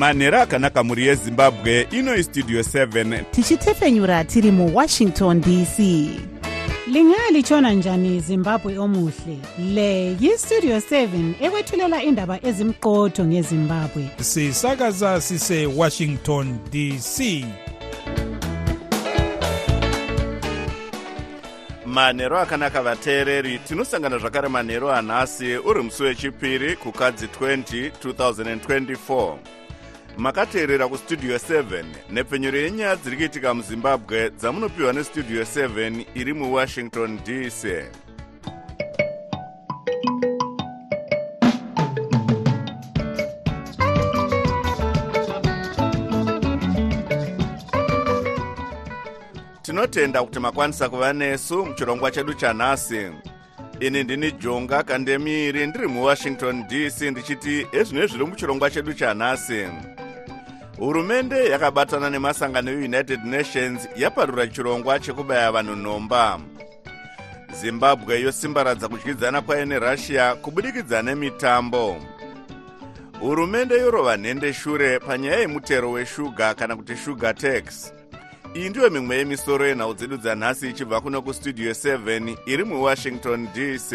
manhero akanaka mhuri yezimbabwe ino istudio 7 tichitefenyura tiri muwashington dc lingalitshona njani zimbabwe omuhle? Le yistudio 7 ekwethulela indaba ezimqotho ngezimbabwe. Sisakaza sisewashington dc manhero akanaka vateereri tinosangana zvakare manhero anhasi uri musi wechipiri kukadzi 20 2024 makateerera kustudio 7 nepfenyuro yenyaya dziri kuitika muzimbabwe dzamunopiwa nestudio 7 iri muwashington dc tinotenda kuti makwanisa kuva nesu muchirongwa chedu chanhasi ini ndini jonga kandemiri ndiri muwashington dc ndichiti ezvino zviri muchirongwa chedu chanhasi hurumende yakabatana nemasangano eunited nations yaparura chirongwa chekubaya vanhu nhomba. Zimbabwe yosimbaradza kudyidzana kwayo nerussia kubudikidza nemitambo. Hurumende yorova nhende shure panyaya yemutero weshuga kana kuti sugar tax. Iyi ndiyo mimwe yemisoro yenhau dzedu dzanhasi ichibva kuno kustudio 7 iri muwashington dc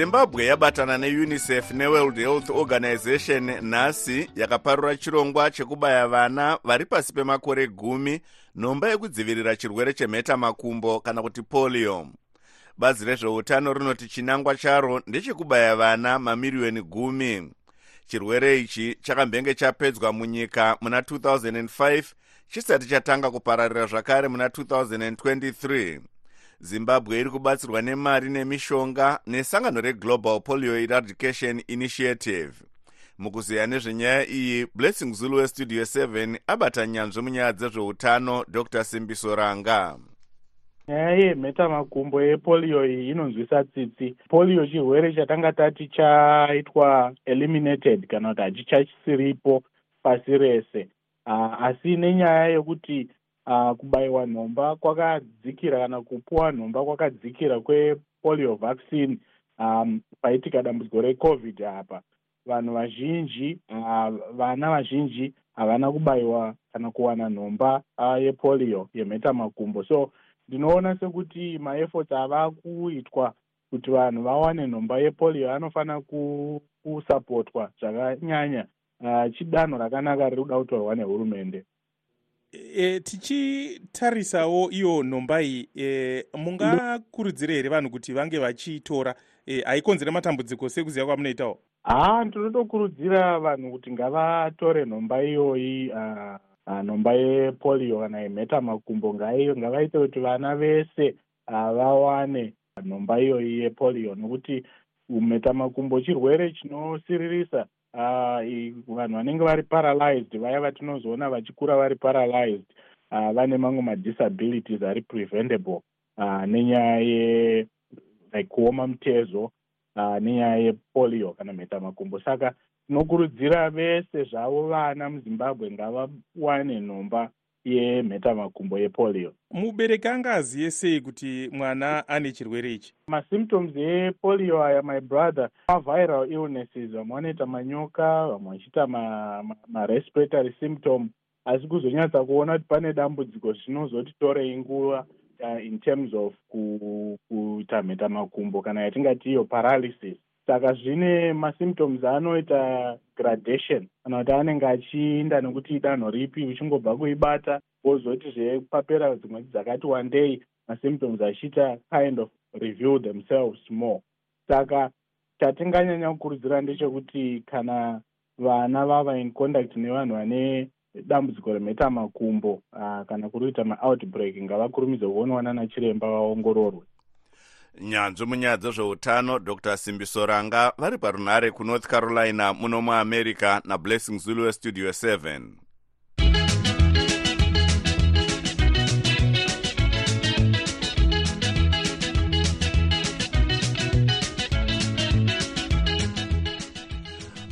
zimbabwe yabatana neunicef neworld health organization nhasi yakaparura chirongwa chekubaya vana vari pasi pemakore gumi nhomba yekudzivirira chirwere chemhetamakumbo kana kuti polio. Bazi rezveutano rinoti chinangwa charo ndechekubaya vana mamiriyoni gumi. Chirwere ichi chakambenge chapedzwa munyika muna 2005 chisati chatanga kupararira zvakare muna 2023 zimbabwe iri kubatsirwa nemari nemishonga nesangano reglobal polio eradication initiative. Mukuziya nezvenyaya iyi blessing zulu westudio 7 abata nyanzvi munyaya dzezveutano dr simbiso ranga nyaya yemhetamakumbo yepolio iyi inonzwisa tsitsi. Polio chirwere chatanga tati chaitwa eliminated kana kuti hachichasiripo pasi rese. Uh, asi nenyaya yekuti uh, kubayiwa nhomba kwakadzikira kana kupuwa nhomba kwakadzikira kwepolio vaccine. Um, paitika dambudziko recovid apa. Vanhu vazhinji uh, vana vazhinji havana kubayiwa kana kuwana nhomba uh, yepolio yemhetamakumbo so ndinoona sekuti maefforts ava kuitwa kuti vanhu vawane nhomba yepolio anofanira kusapotwa zvakanyanya. Chidanho rakanaka riri kuda kutorwa nehurumende e, tichitarisawo iyo nhomba iyi. E, mungakurudzire here vanhu kuti vange vachiitora? E, haikonzere matambudziko sekuziva kwamunoitawo? Haa ndinotokurudzira vanhu kuti ngavatore nhomba iyoyi uh, nhomba yepolio kana yemhetamakumbo ngavaite kuti vana vese vawane nhomba iyoyi yepolio. Nokuti mhetamakumbo chirwere chinosiririsa vanhu vanenge vari paralyzed vaya vatinozoona vachikura vari paralyzed vane mamwe madisabilities ari preventable nenyaya ye like kuoma mutezo nenyaya yepolio kana mhetamakumbo saka tinokurudzira vese zvavo vana muzimbabwe ngavawane nhomba yemhetamakumbo yepolio. Mubereki anga aziye sei kuti mwana ane chirwere ichi? Masymptoms epolio aya my brother maviral illnesses vamwe vanoita manyoka vamwe vachiita marespiratory ma symptom asi kuzonyatsa kuona kuti pane dambudziko zvinozoti torei nguva uh, in terms of kuita mhetamakumbo kana yatingati iyo paralysis saka zvine masymptoms anoita gradation kana kuti anenge achiinda nekuti idanho ripi uchingobva kuibata wozoti zvepapera dzimwe dzakati wandei masymptoms achiita kind of review themselves more. Saka chatinganyanya kukurudzira ndechekuti kana vana vava in contact nevanhu vane dambudziko remhetamakumbo uh, kana kuri kuita maoutbreak ngavakurumidze kuonwa nana chiremba vaongororwe nyanzvi munyaya dzezveutano dr. Simbiso ranga vari parunhare kunorth carolina muno muamerica nablessing zulu westudio 7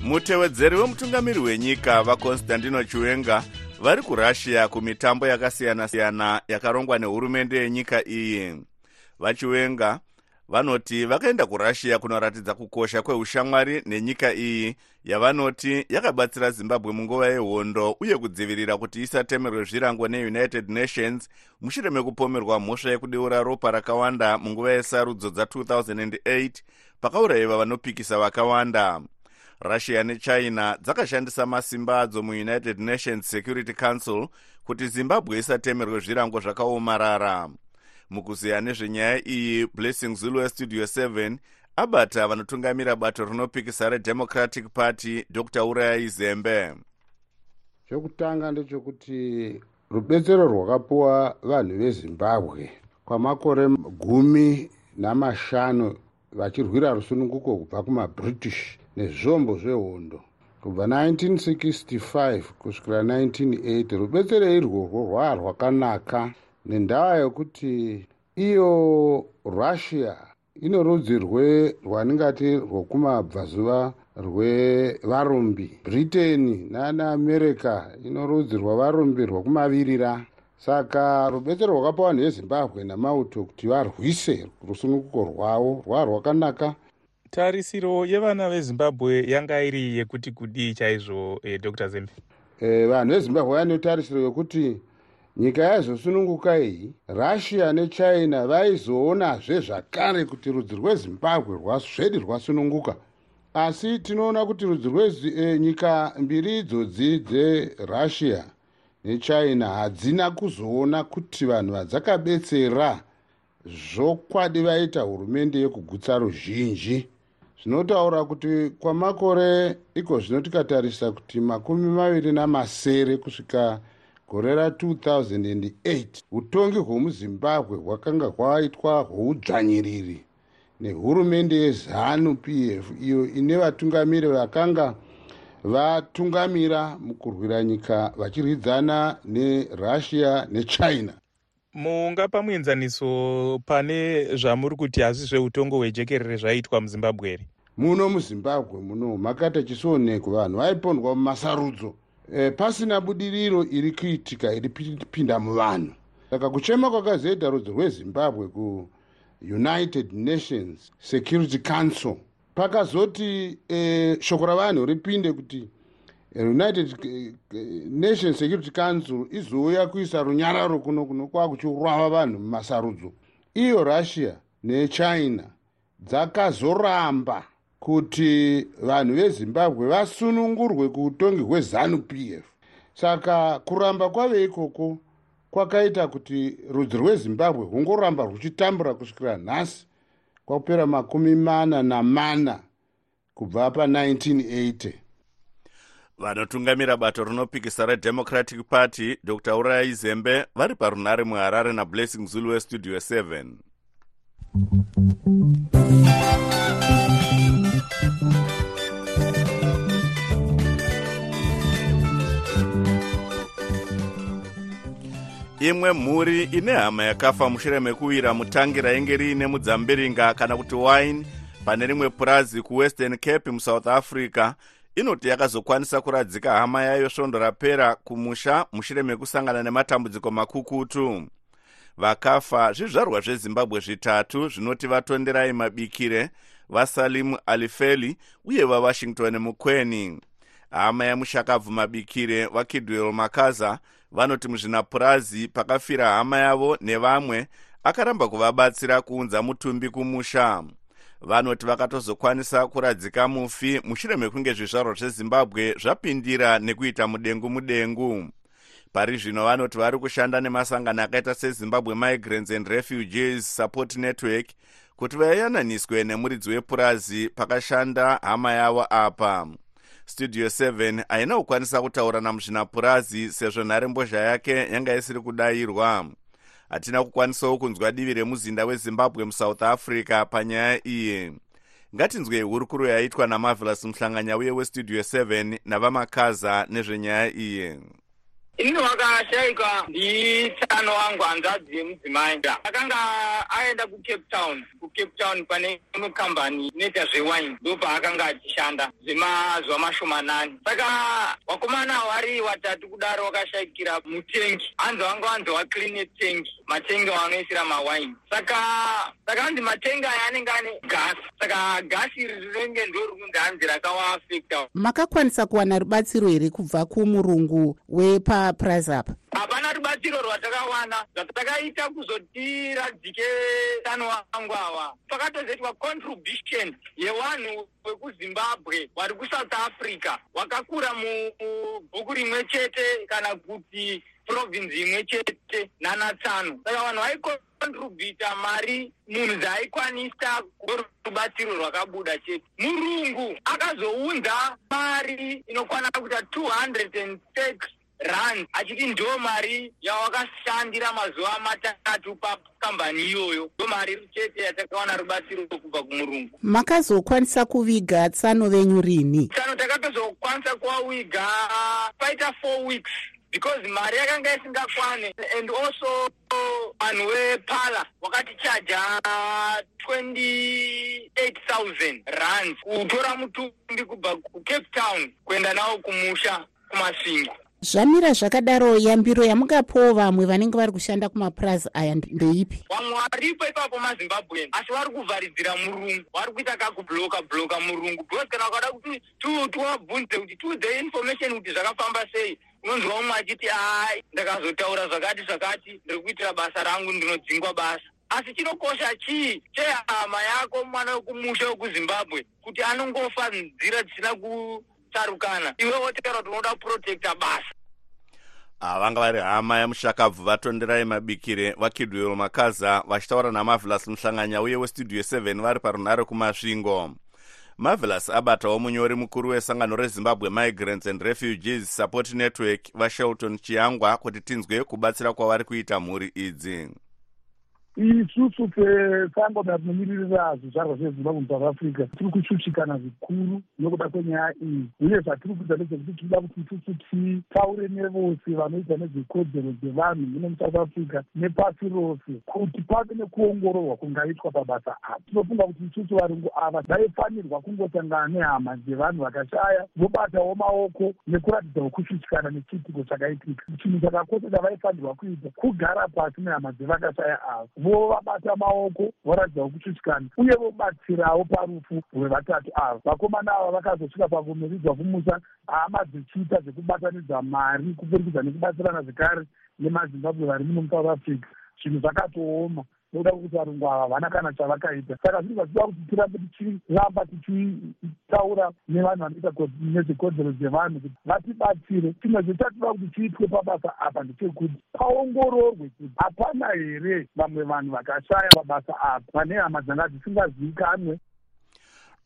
mutevedzeri wemutungamiri wenyika vakonstantino chiwenga vari kurussia kumitambo yakasiyana-siyana yakarongwa nehurumende yenyika iyi. Vachiwenga vanoti vakaenda kurussia kunoratidza kukosha kweushamwari nenyika iyi yavanoti yakabatsira zimbabwe munguva yehondo uye kudzivirira kuti isatemerwe zvirango neunited nations. Mushure mekupomerwa mhosva yekudeura ropa rakawanda munguva yesarudzo dza2008 pakaurayiwa vanopikisa vakawanda. Russia nechina dzakashandisa masimba adzo muunited nations security council kuti zimbabwe isatemerwe zvirango zvakaomarara mukuziya nezvenyaya iyi blessing zulu westudio 7 abata vanotungamira bato rinopikisa redemocratic party dr. Urayai zembe. Chekutanga ndechekuti rubetsero rwakapiwa vanhu vezimbabwe kwamakore gumi namashanu vachirwira rusununguko kubva kumabritish nezvombo zvehondo. Kubva 1965 kusvikira 1980 rubetsero irworwo rwaa rwakanaka nendaa yokuti iyo russia ino rudzi rwaningati rwokumabvazuva rwevarumbi britain nanaamerica ino rudzi rwavarumbi rwokumavirira. Saka rubetsero rwakapa vanhu vezimbabwe namauto kuti varwise rusununguko rwavo rwaa rwakanaka. Tarisiro yevana vezimbabwe yanga iri yekuti kudii chaizvo eh, dr zembe? Eh, vanhu vezimbabwe vane tarisiro yokuti nyika yaizosununguka iyi russia nechina vaizoonazve zvakare kuti rudzi rwezimbabwe rwazvedi rwasununguka. Asi tinoona kuti rudzi rwenyika e, mbiri idzodzi dzerussia nechina hadzina kuzoona kuti vanhu vadzakabetsera zvokwadi vaita hurumende yekugutsa ruzhinji. Zvinotaura kuti kwamakore iko zvino tikatarisa kuti makumi maviri namasere kusvika gore ra2008 utongi hwemuzimbabwe hwakanga hwaitwa hwoudzvanyiriri. Nehurumende yezanu p f iyo ine vatungamiri vakanga vatungamira mukurwira nyika vachirwidzana nerussia nechina. Mungapa muenzaniso pane zvamuri kuti hazvi zveutongo hwejekerere zvaiitwa muzimbabwe here muno muzimbabwe muno makati achisoonekwa vanhu vaipondwa mumasarudzo e, pasina budiriro iri kuitika iri pinda muvanhu. Saka kuchema kwakazoita rudzi rwezimbabwe kuunited nations security council pakazoti e, shoko ravanhu ripinde kuti united nations security council izouya kuisa runyararo kuno kuno kwakuchiurava vanhu mumasarudzo. Iyo russia nechina dzakazoramba kuti vanhu vezimbabwe vasunungurwe kuutongi hwezanu p f. Saka kuramba kwave ikoko kwakaita kuti rudzi rwezimbabwe hungoramba ruchitambura kusvikira nhasi kwakupera makumi mana namana kubva pa1980 vanotungamira bato rinopikisa redemocratic party dr urayai zembe vari parunare muharare nablessing zulu westudio 7 imwe mhuri ine hama yakafa mushure mekuwira mutangi rainge riine mudzambiringa kana kuti wine. Pane rimwe purazi kuwestern cape musouth africa inoti yakazokwanisa kuradzika hama yayo svondo rapera kumusha mushure mekusangana nematambudziko makukutu. Vakafa zvizvarwa zvezimbabwe zvitatu zvinoti vatonderai mabikire vasalimu alifeli uye vawashington mukweni hama yamushakabvu mabikire vakidwell makaza vanoti muzvinapurazi pakafira hama yavo nevamwe akaramba kuvabatsira kuunza mutumbi kumusha. Vanoti vakatozokwanisa kuradzika mufi mushure mekunge zvizvarwa zvezimbabwe zvapindira nekuita mudengu mudengu pari zvino vanoti vari kushanda nemasangano akaita sezimbabwe migrants and refugees support network kuti vayananiswe nemuridzi wepurazi pakashanda hama yavo apa studio 7 haina kukwanisa kutaura namuzvinapurazi sezvo nharembozha yake yanga isiri kudayirwa. Hatina kukwanisawo kunzwa divi remuzinda wezimbabwe musouth africa panyaya iyi. Ngatinzwei hurukuro yaitwa namavelas muhlanganya uye westudio 7 navamakaza nezvenyaya iyi ini wakashayikwa nditsano wangu hanzvadzi yemudzimai akanga aenda kucape town. Kucape town pane kambani inoita zvewine ndo paakanga achishanda zvemazuva mashomanani. Saka vakomana vari watatu kudaro wakashayikira mutengi. Hanzi vanga vanzi vacline tengi matengi vanoisira mawine saka saka hanzi matengi aya anenge ane gasi. Saka gasi iri rinenge ndo rikunzi hanzi rakavaafekta makakwanisa kuwana rubatsiro here kubva kumurungu wepaprice up? Hapana rubatsiro rwatakawana. Zvatakaita kuzoti radzike tano wangu ava pakatozoitwa contribution yevanhu vekuzimbabwe vari kusouth africa. Wakakura mubhuku rimwe chete kana kuti provinsi imwe chete nanatsano saka vanhu vaikontributa mari munhu dzaaikwanisa rubatsiro rwakabuda chete. Murungu akazounza mari inokwana kuita 206 rand achiti ndo mari yawakashandira mazuva matatu pakambani iyoyo. Ndo mari chete yatakawana rubatsiro kubva kumurungu. Makazokwanisa kuviga tsano venyu rini? Tsano takatozokwanisa kuvawiga paita four weeks because mari yakanga isingakwane. And also vanhu vepala wakatichaja 28000 rand kutora mutumbi kubva kucape town kuenda nawo kumusha kumasvingo zvamira zvakadaro yambiro yamungapawo vamwe vanenge vari kushanda kumapurazi aya ndoipi vamwe varipo ipapo mazimbabwen asi vari kuvharidzira murungu. Vari kuita kakubloka bloka murungu. Because kana ukada kuti tiwabvunze kuti tiudze information kuti zvakafamba sei. Unonzwa umwe achiti hai ndakazotaura zvakati zvakati ndiri kuitira basa rangu ndinodzingwa basa. Asi chinokosha chii? Chehama yako mwana wekumusha wekuzimbabwe kuti anongofa nzira dzisina kutsarukana iwe wotaura kuti unoda kuprotecta basa. Vanga vari hama yamushakabvu vatonderai mabikire vakidwiro makaza vachitaura namavelas muhlanganya uye westudio 7 vari parunhare kumasvingo. Marvelous abatawo munyori mukuru wesangano rezimbabwe migrants and refugees support network vashelton chiyangwa kuti tinzwe kubatsira kwavari kuita mhuri idzi isusu sesangano rinomiririra zvizvarwa zvezimbabwe musouth africa tiri kushushikana zvikuru nokuda kwenyaya iyi. Uye zvatiri kuita ndezvekuti tinoda kuti isusu titaure nevose vanoita nezvekodzero dzevanhu muno musouth africa nepasi rose kuti pave nekuongororwa kungaitwa pabasa apa. Tinofunga kuti isusu varungu ava vaifanirwa kungosangana nehama dzevanhu vakashaya vobatawo maoko nekuratidzawo kushushikana nechiitiko chakaitika. Chinhu chakakoshesa vaifanirwa kuita kugara pasi nehama dzevakashaya ava vovabata maoko voratidzawo kushushikana uye vobatsirawo parufu rwevatatu ava. Vakomana ava vakazosvika pakumiridzwa kumusha hama dzichiita zvekubatanidza mari kupfurikidza nekubatsirana zvekare nemazimbabwe vari muno musouth africa. Zvinhu zvakatooma nokuda kwekuti varungu ava havana kana chavakaita. Saka zviri zvachida kuti tirambe tichiramba tichitaura nevanhu vanoita nezvekodzero dzevanhu kuti vatibatsire chimwe zvechatinoda kuti chiitwe pabasa apa ndechekuti paongororwe kuti hapana here vamwe vanhu vakashaya pabasa apa vane hama dzanga dzisingazivikanwe.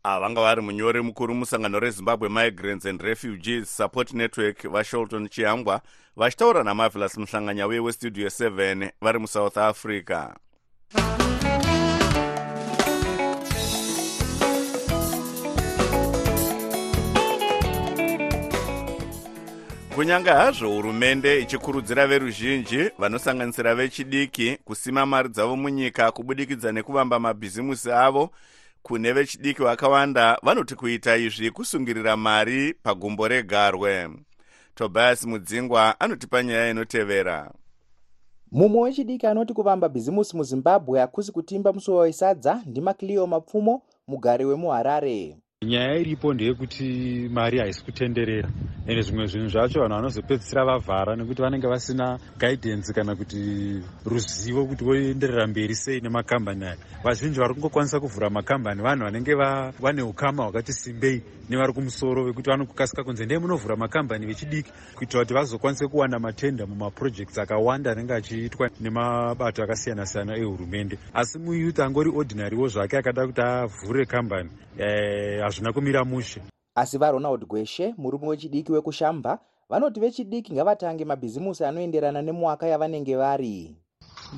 Avanga vari munyori mukuru musangano rezimbabwe migrants and refugees support network vashelton chiyangwa vachitaura namavelas muhlanganya uye westudio 7 vari musouth africa kunyange hazvo hurumende ichikurudzira veruzhinji vanosanganisira vechidiki kusima mari dzavo munyika kubudikidza nekuvamba mabhizimusi avo. Kune vechidiki vakawanda vanoti kuita izvi kusungirira mari pagumbo regarwe. Tobias mudzingwa anotipa nyaya inotevera mumwe wechidiki anoti kuvamba bhizimusi muzimbabwe hakusi kutimba musuwo wesadza ndimakilio mapfumo mugari wemuharare nyaya iripo ndeyekuti mari haisi kutenderera. Ende zvimwe zvinhu zvacho vanhu vanozopedzisira vavhara nekuti vanenge vasina guidance kana kuti ruzivo kuti voenderera mberi sei nemakambani aya. Vazhinji vari kungokwanisa kuvhura makambani. Vanhu vanenge vane ukama hwakati simbei nevari kumusoro vekuti vanokukasika kunze ndee munovhura makambani vechidiki. Kuitira kuti vazokwanise kuwana matenda mumaprojects akawanda anenge achiitwa nemabato akasiyana-siyana ehurumende. Asi muyouth angori ordinarywo zvake akada kuti avhure kambani hazvina kumira mushe. Asi varonald gweshe murume wechidiki wekushamba vanoti vechidiki ngavatange mabhizimusi anoenderana nemwaka yavanenge vari.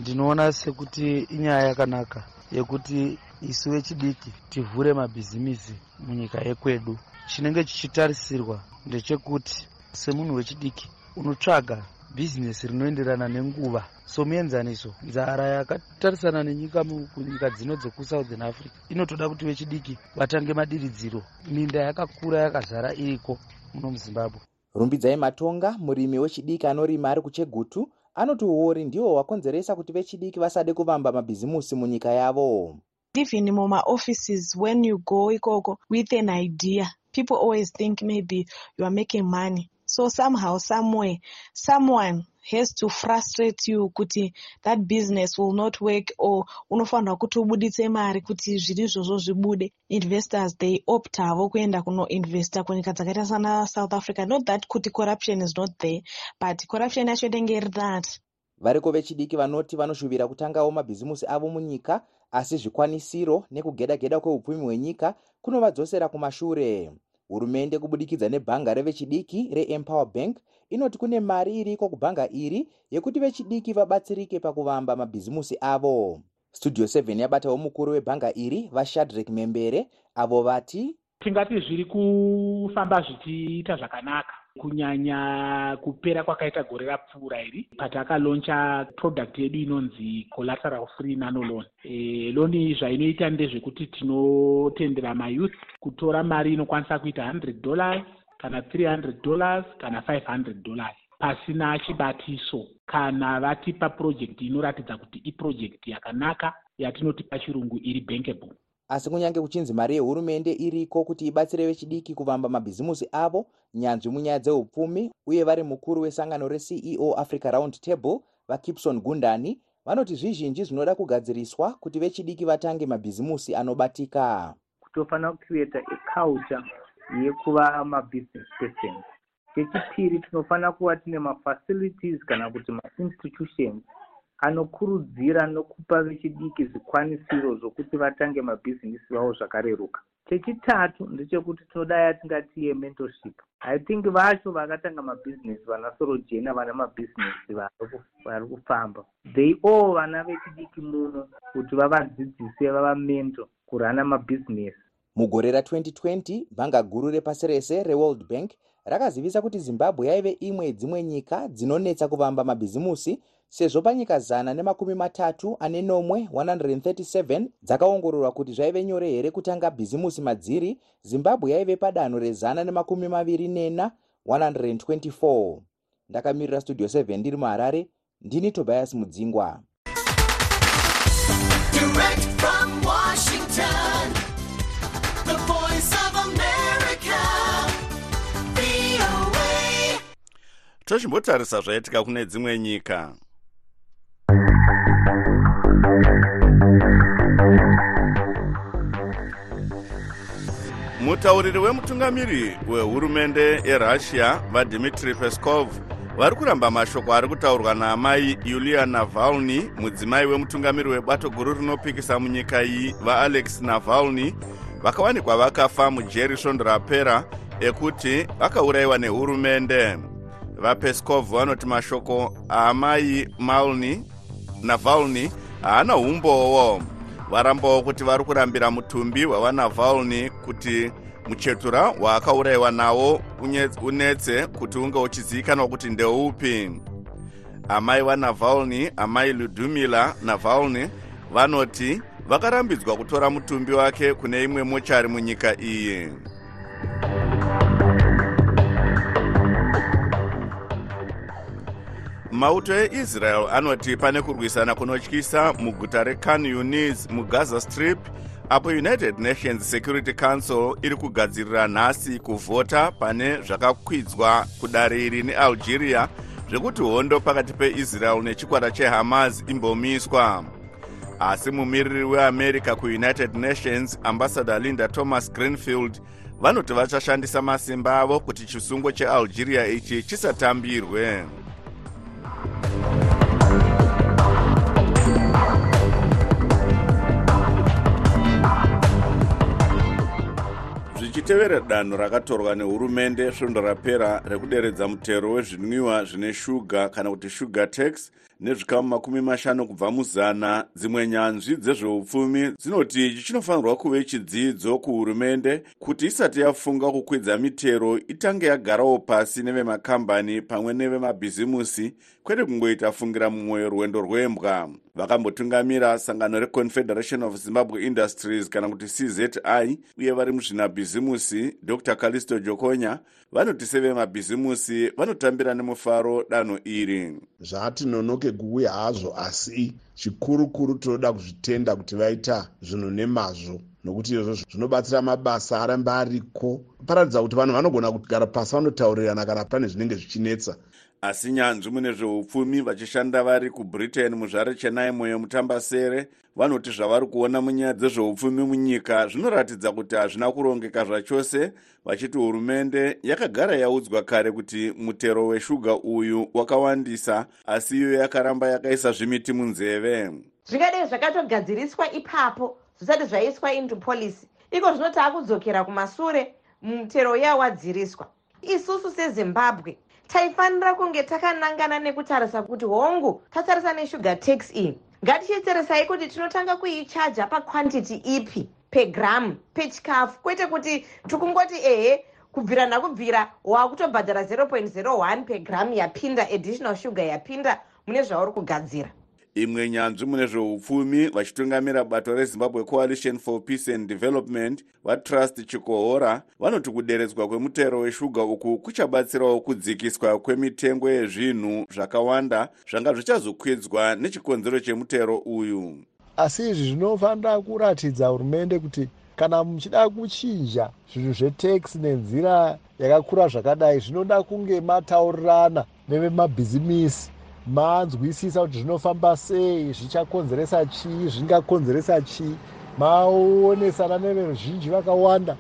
Ndinoona sekuti inyaya yakanaka yekuti isu vechidiki tivhure mabhizimisi munyika yekwedu. Chinenge chichitarisirwa ndechekuti semunhu wechidiki unotsvaga bhizinesi rinoenderana nenguva. Somuenzaniso nzara yakatarisana nenyika kunyika dzino dzekusouthern africa inotoda kuti vechidiki vatange madiridziro. Minda yakakura yakazara iriko muno muzimbabwe. Rumbidzai matonga murimi wechidiki anorima ari kuchegutu anoti uori ndiwo hwakonzeresa kuti vechidiki vasade kuvamba mabhizimusi munyika yavo. Even mumaoffices when you go ikoko with an idea. People always think maybe you are making money so somehow somewhere someone has to frustrate you kuti that business will not work or unofanirwa kuti ubuditse mari kuti zviri izvozvo zvibude. Investors they opt havo kuenda kunoinvesta kunyika dzakaita sana south africa. Not that kuti corruption is not there but corruption yacho inenge iri that. Variko vechidiki vanoti vanoshuvira kutangawo mabhizimusi avo munyika asi zvikwanisiro nekugeda geda kweupfumi hwenyika kunovadzosera kumashure hurumende kubudikidza nebhanga revechidiki reempower bank inoti kune mari iriko kubhanga iri yekuti vechidiki vabatsirike pakuvamba mabhizimusi avo. Studio 7 yabatawo mukuru webhanga iri vashadrek membere avo vati tingati zviri kufamba zvichiita zvakanaka? Kunyanya kupera kwakaita gore rapfuura iri patakaloncha product yedu inonzi collateral free nanolon e, loni zvainoita ndezvekuti tinotendera mayouth kutora mari inokwanisa kuita 100 dollars kana 300 dollars kana 500 dollars pasina chibatiso. Kana vatipa purojekti inoratidza kuti ipurojekti yakanaka yatinoti pachirungu iri bankable asi kunyange kuchinzi mari yehurumende iriko kuti ibatsire vechidiki kuvamba mabhizimusi avo nyanzvi munyaya dzeupfumi uye vari mukuru wesangano receo africa round table vakipson gundani vanoti zvizhinji zvinoda kugadziriswa kuti vechidiki vatange mabhizimusi anobatika. Kutofanira kucreata aculture yekuva mabusiness person chechipiri tinofanira kuva tine mafacilities kana kuti mainstitutions anokurudzira nokupa vechidiki zvikwanisiro zvokuti vatange mabhizinisi vavo zvakareruka. Chechitatu ndechekuti tinoda yatingati yementorship i think vacho vakatanga mabhizinesi vana sorojena vana mabhizinesi vari kufamba. They all vana vechidiki muno kuti vavadzidzise vavamento kurana mabhizinesi mugore ra2020 bhanga guru repasi rese reworld bank rakazivisa kuti zimbabwe yaive imwe dzimwe nyika dzinonetsa kuvamba mabhizimusi sezvo panyika zana nemakumi matatu ane nomwe 137 dzakaongororwa kuti zvaive nyore here kutanga bhizimusi madziri zimbabwe yaive padanho rezana nemakumi maviri nena 124 ndakamirira studio 7 ndiri muharare ndini tobias mudzingwa. Direct from Washington, tochimbotarisa zvaitika kune dzimwe nyika. Mutauriri wemutungamiri wehurumende yerussia vadmitri peskov vari kuramba mashoko ari kutaurwa naamai yulia navalny mudzimai wemutungamiri webato guru rinopikisa munyika iyi vaalex navalny vakawanikwa vakafa mujeri svondo rapera ekuti vakaurayiwa nehurumende vapeskov vanoti mashoko aamai malny navalny haana umbowo varambawo kuti vari kurambira mutumbi wavanavalny kuti muchetura waakaurayiwa nawo unetse kuti unge uchizivikanwa kuti ndeupi. Amai vanavalny amai ludumila navalny vanoti vakarambidzwa kutora mutumbi wake kune imwe mochari munyika iyi mauto eisrael anoti pane kurwisana kunotyisa muguta recan unis mugaza strip apo united nations security council iri kugadzirira nhasi kuvhota pane zvakakwidzwa kudare iri nealgeria zvekuti hondo pakati peisrael nechikwata chehamas imbomiswa. Asi mumiriri weamerica kuunited nations ambassador linda thomas greenfield vanoti vachashandisa masimba avo kuti chisungo chealgeria ichi chisatambirwe zvichitevera danho rakatorwa nehurumende svondo rapera rekuderedza mutero wezvinwiwa zvine shuga kana kuti sugar tax nezvikamu makumi mashanu kubva muzana. Dzimwe nyanzvi dzezveupfumi dzinoti ichi chinofanirwa kuve chidzidzo kuhurumende kuti isati yafunga kukwidza mitero itange yagarawo pasi nevemakambani pamwe nevemabhizimusi kwete kungoita fungira mumwoyo rwendo rwembwa. Vakambotungamira sangano reconfederation of zimbabwe industries kana kuti czi uye vari muzvinabhizimusi dr. Calisto jokonya. Vanoti sevemabhizimusi vanotambira nemufaro danho iri. Zvati nonoke kuuya hazvo asi chikurukuru tinoda kuzvitenda kuti vaita zvinhu nemazvo. Nokuti izvozvo zvinobatsira mabasa aramba ariko. Paratidza kuti vanhu vanogona kugara pasi vanotaurirana kana pane zvinenge zvichinetsa asi nyanzvi mune zveupfumi vachishanda vari kubritain muzvare chenai mwoyo mutambasere vanoti zvavari kuona munyaya dzezveupfumi munyika zvinoratidza kuti hazvina kurongeka zvachose vachiti hurumende yakagara yaudzwa kare kuti mutero weshuga uyu wakawandisa asi iyo yakaramba yakaisa zvimiti munzeve. Zvingadei zvakatogadziriswa ipapo zvisati zvaiswa into policy. Iko zvino taakudzokera kumasure mutero uya wadziriswa. Isusu sezimbabwe taifanira kunge takanangana nekutarisa kuti hongu tatarisa neshuga tax iyi. Ngatichitarisai kuti tinotanga kuichaja pakwantity ipi pegramu pechikafu. Kwete kuti tikungoti ehe kubvira nakubvira waakutobhadhara 0.01 pegramu yapinda additional sugar yapinda mune zvauri kugadzira imwe nyanzvi mune zveupfumi vachitungamira bato rezimbabwe coalition for peace and development vatrust chikohora vanoti kuderedzwa kwemutero weshuga uku kuchabatsirawo kudzikiswa kwemitengo yezvinhu zvakawanda zvanga zvichazokwidzwa nechikonzero chemutero uyu. Asi izvi zvinofanira kuratidza hurumende kuti kana muchida kuchinja zvinhu zvetax nenzira yakakura zvakadai zvinoda kunge mataurirana nevemabhizimisi manzwisisa kuti zvinofamba sei zvichakonzeresa chii zvingakonzeresa chii maonesana neveruzhinji vakawanda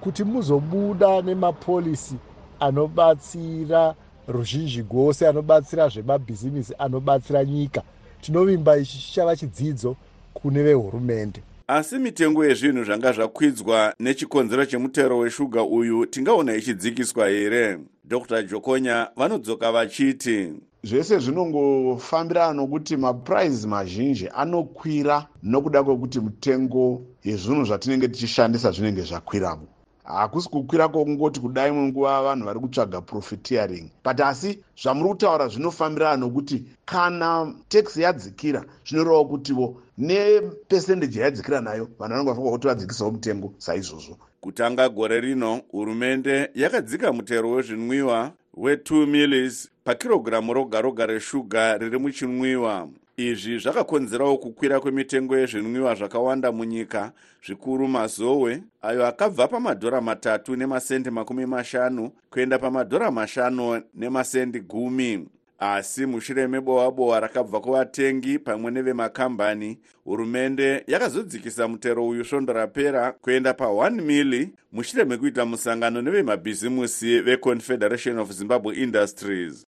kuti muzobuda nemapolisi anobatsira ruzhinji gose anobatsira zvemabhizimisi anobatsira nyika. Tinovimba ichi chichava chidzidzo kune vehurumende. Asi mitengo yezvinhu zvanga zvakwidzwa nechikonzero chemutero weshuga uyu tingaona ichidzikiswa here? Dr jokonya vanodzoka vachiti zvese zvinongofambirana nokuti mapuraizi mazhinji anokwira nokuda kwekuti mitengo yezvinhu zvatinenge tichishandisa zvinenge zvakwiramo. Hakusi kukwira kwokungoti kudai munguva vanhu vari kutsvaga profiteering but asi zvamuri kutaura zvinofambirana nokuti kana taxi yadzikira zvinorevawo kutivo nepesendeji yayadzikira nayo vanhu vanenge vafanira kuti vadzikisawo mutengo saizvozvo kutanga gore rino hurumende yakadzika mutero wezvinwiwa we2 millis pakirogiramu roga roga reshuga riri muchinwiwa. Izvi zvakakonzerawo kukwira kwemitengo yezvinwiwa zvakawanda munyika zvikuru mazowe ayo akabva pamadhora matatu nemasendi makumi mashanu kuenda pamadhora mashanu nemasendi gumi asi mushure mebohwa bohwa rakabva kuvatengi pamwe nevemakambani hurumende yakazodzikisa mutero uyu svondo rapera kuenda pa1 mili mushure mekuita musangano nevemabhizimusi veconfederation of zimbabwe industries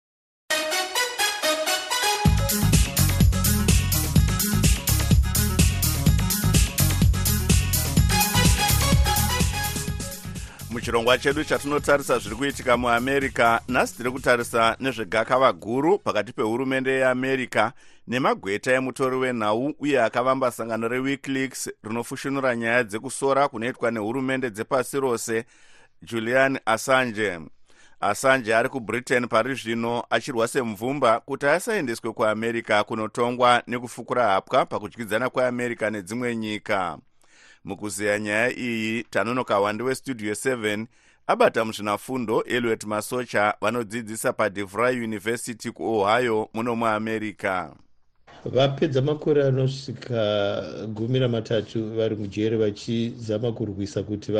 muchirongwa chedu chatinotarisa zviri kuitika muamerica nhasi tiri kutarisa nezvegakava guru pakati pehurumende yeamerica nemagweta emutori wenhau uye akavamba sangano rewikileaks rinofushunura nyaya dzekusora kunoitwa nehurumende dzepasi rose julian assange. Assange ari kubritain pari zvino achirwa semvumba kuti asaendeswe kuamerica kunotongwa nekufukura hapwa pakudyidzana kweamerica nedzimwe nyika mukuzeya nyaya iyi tanonoka wandi westudio 7 abata muzvinafundo eliot masocha vanodzidzisa padevry university kuohio muno muamerica. Vapedza makore anosvika gumi ramatatu vari mujere vachizama kurwisa kuti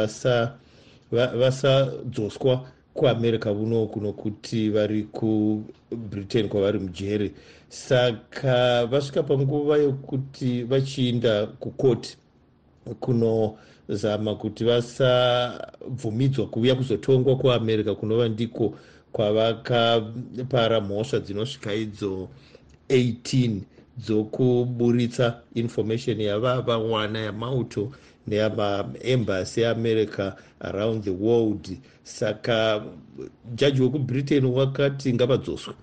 vasadzoswa va, kuamerica unoku nokuti vari kubritain kwavari mujere saka vasvika panguva yokuti vachiinda kukoti kunozama kuti vasabvumidzwa kuuya kuzotongwa kuamerica kunova ndiko kwavakapara mhosva dzinosvika idzo 18 dzokuburitsa information yavavawana yamauto neyamaembasi eamerica around the world. Saka jaji wekubritain wakati ngavadzoswe.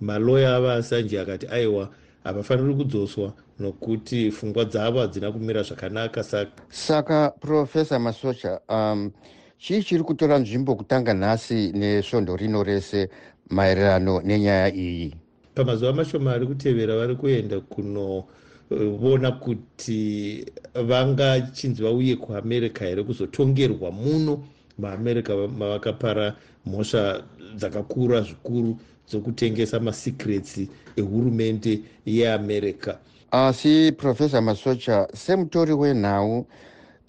Maloya avaasanje akati aiwa havafaniri kudzoswa nokuti pfungwa dzavo hadzina kumira zvakanaka saka saka profesa masocha um, chii chiri kutora nzvimbo kutanga nhasi nesvondo rino rese maererano nenyaya iyi? Pamazuva mashoma ari kutevera vari kuenda kunoona kuti vangachinzi vauye kuamerica here kuzotongerwa muno maamerica mavakapara mhosva dzakakura zvikuru dzokutengesa masecrets ehurumende yeamerica asi profesa masocha semutori wenhau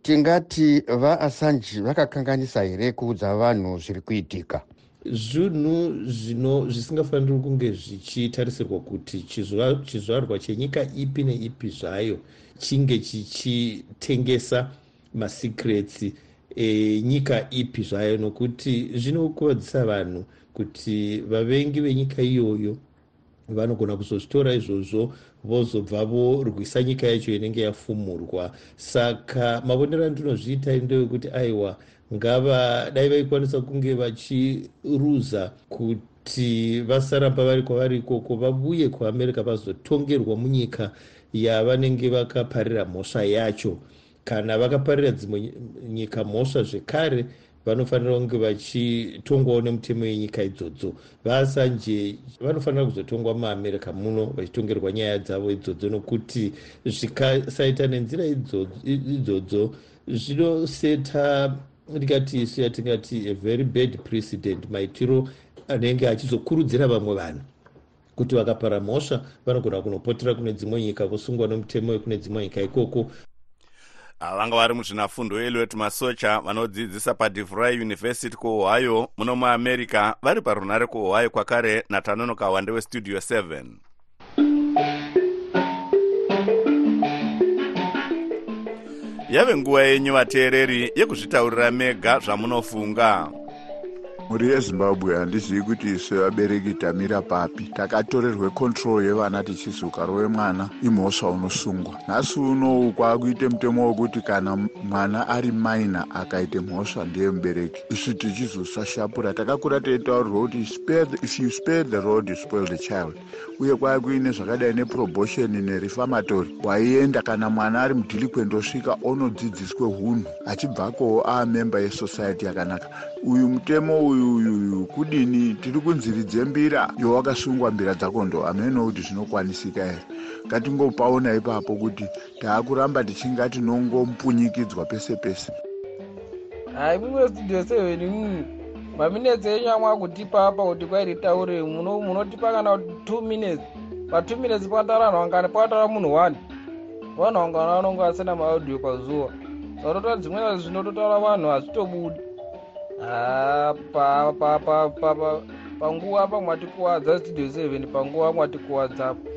tingati vaassanji vakakanganisa here kuudza vanhu zviri kuitika? Zvinhu zvino zvisingafaniri kunge zvichitarisirwa kuti chizvarwa chenyika ipi neipi zvayo chinge chichitengesa masecrets enyika ipi zvayo nokuti zvinokuvadzisa vanhu kuti vavengi venyika iyoyo vanogona kuzozvitora izvozvo vozobva vorwisa nyika yacho inenge yafumurwa. Saka mavonero andinozviita ndewekuti aiwa ngava dai vaikwanisa kunge vachiruza kuti vasaramba vari kwavari ikoko vabuye kuamerica vazotongerwa munyika yavanenge vakaparira mhosva yacho. Kana vakaparira dzimwe ny- nyika mhosva zvekare vanofanira kunge vachitongwawo nemutemo yenyika idzodzo. Vaasanje vanofanira kuzotongwa muamerica muno vachitongerwa nyaya dzavo idzodzo nokuti zvikasaita nenzira idzodzo- zvinoseta ndingati isu yatingati a very bad precedent maitiro anenge achizokurudzira vamwe vanhu kuti vakapara mhosva vanogona kunopotera kune dzimwe nyika vosungwa nemutemo wekune dzimwe nyika ikoko vanga vari muzvinafundo eliot masocha vanodzidzisa padivry university kuohio muno muamerica vari parunare kuohio kwakare natanonoka wande westudio 7 yave nguva yenyu vateereri yekuzvitaurira mega zvamunofunga mhuri yezimbabwe handizivi kuti iswe vabereki tamira papi. Takatorerwe kontrol yevana tichizuka rove mwana imhosva unosungwa. Nhasi unowu kwaakuite mutemo wekuti kana mwana ari maina akaite mhosva ndiye mubereki. Isu tichizosashapura. Takakura teitaurirwa kuti if you spare the road you spoil the child. Uye kwaya kuine zvakadai neprobotion nerifamatori waienda kana mwana ari mudhilikwend osvika onodzidziswe hunhu achibvako aamemba yesociety yakanaka. Uyu mutemo uyu uyu uyu kudini tiri kunziridze mbira yowakasungwa mbira dzako ndo hameno kuti zvinokwanisika here ngatingopaona ipapo kuti taakuramba tichinga tinongompunyikidzwa pese pese hai mumwe studio seven mu maminetsi enyu amwa kutipa apa kuti kwai ritaure muno- munotipa kana kuti two minutes patwo minutes pataura nhwangani pataura munhu one vanhwangana vanonge vasina maaudio pazuva satotora dzimweni zvinototaura vanhu hazvitobudi panguva pa mwatikuwadza studio seven? Panguva mwatikuwadzapo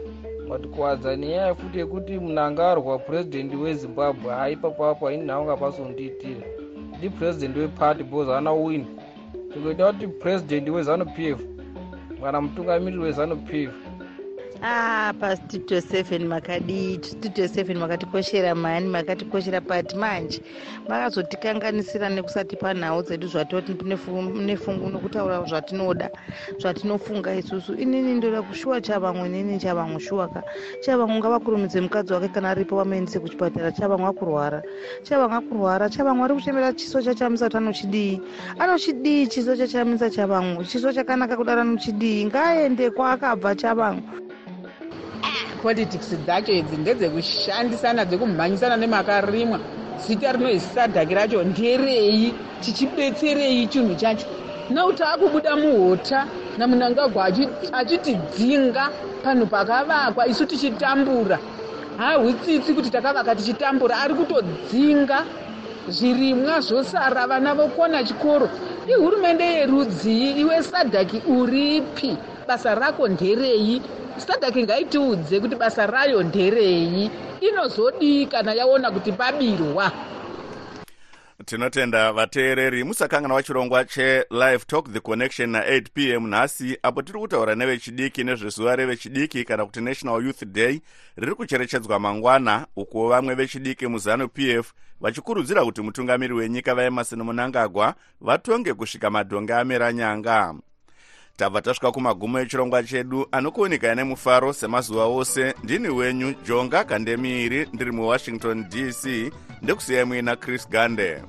mwatikuwadza nenyaya futi yekuti munhu anga arwa purezidendi wezimbabwe. Haipapapo haini nhawanga pasondiitira ndi purezidendi weparty because haana win. Tingoita kuti purezidendi wezanup f kana mutungamiriri wezanup f ah pastudio seven makadii studio seven makatikoshera mani makatikoshera pati manje. Makazotikanganisira nekusatipa nhau dzedu zvatoti nefungu nokutaura zvatinoda zvatinofunga isusu. Inini ndoda kushuwa chavamwe nini chavamwe shuwaka. Chavamwe ngavakurumidze mukadzi wake kana aripo wamaendese kuchipatara chavamwe akurwara. Chavamwe akurwara chavamwe ari kuchemera chiso chachamisa kuti anochidii anochidii chiso chachamisa chavamwe? Chiso chakanaka kudara nochidii? Ngaaende kwaakabva chavamwe politics dzacho idzi ndedzekushandisana dzekumhanyisana nemakarimwa. Zita rinozi sadhaki racho nderei tichibetserei chinhu chacho. Nauti akubuda muhota namunangagwa achi- achitidzinga panhu pakavakwa isu tichitambura. Hahutsitsi kuti takavaka tichitambura ari kutodzinga zvirimwa zvosara vana vokona chikoro. Ihurumende yerudzii iwe sadhaki uripi? Basa rako nderei sadhaki ngaitiudze kuti basa rayo nderei. Inozodii kana yaona kuti pabirwa. Tinotenda vateereri musakanganwa chirongwa chelive talk the connection na8 p m. Nhasi apo tiri kutaura nevechidiki nezvezuva revechidiki kana kuti national youth day riri kucherechedzwa mangwana uko vamwe vechidiki muzanup f vachikurudzira kuti mutungamiri wenyika vaemarson munangagwa vatonge kusvika madhonge amera nyanga tabva tasvika kumagumo echirongwa chedu anokuonekai nemufaro semazuva ose. Ndini wenyu jonga kandemiiri ndiri muwashington dc ndekusiyai muina chris gande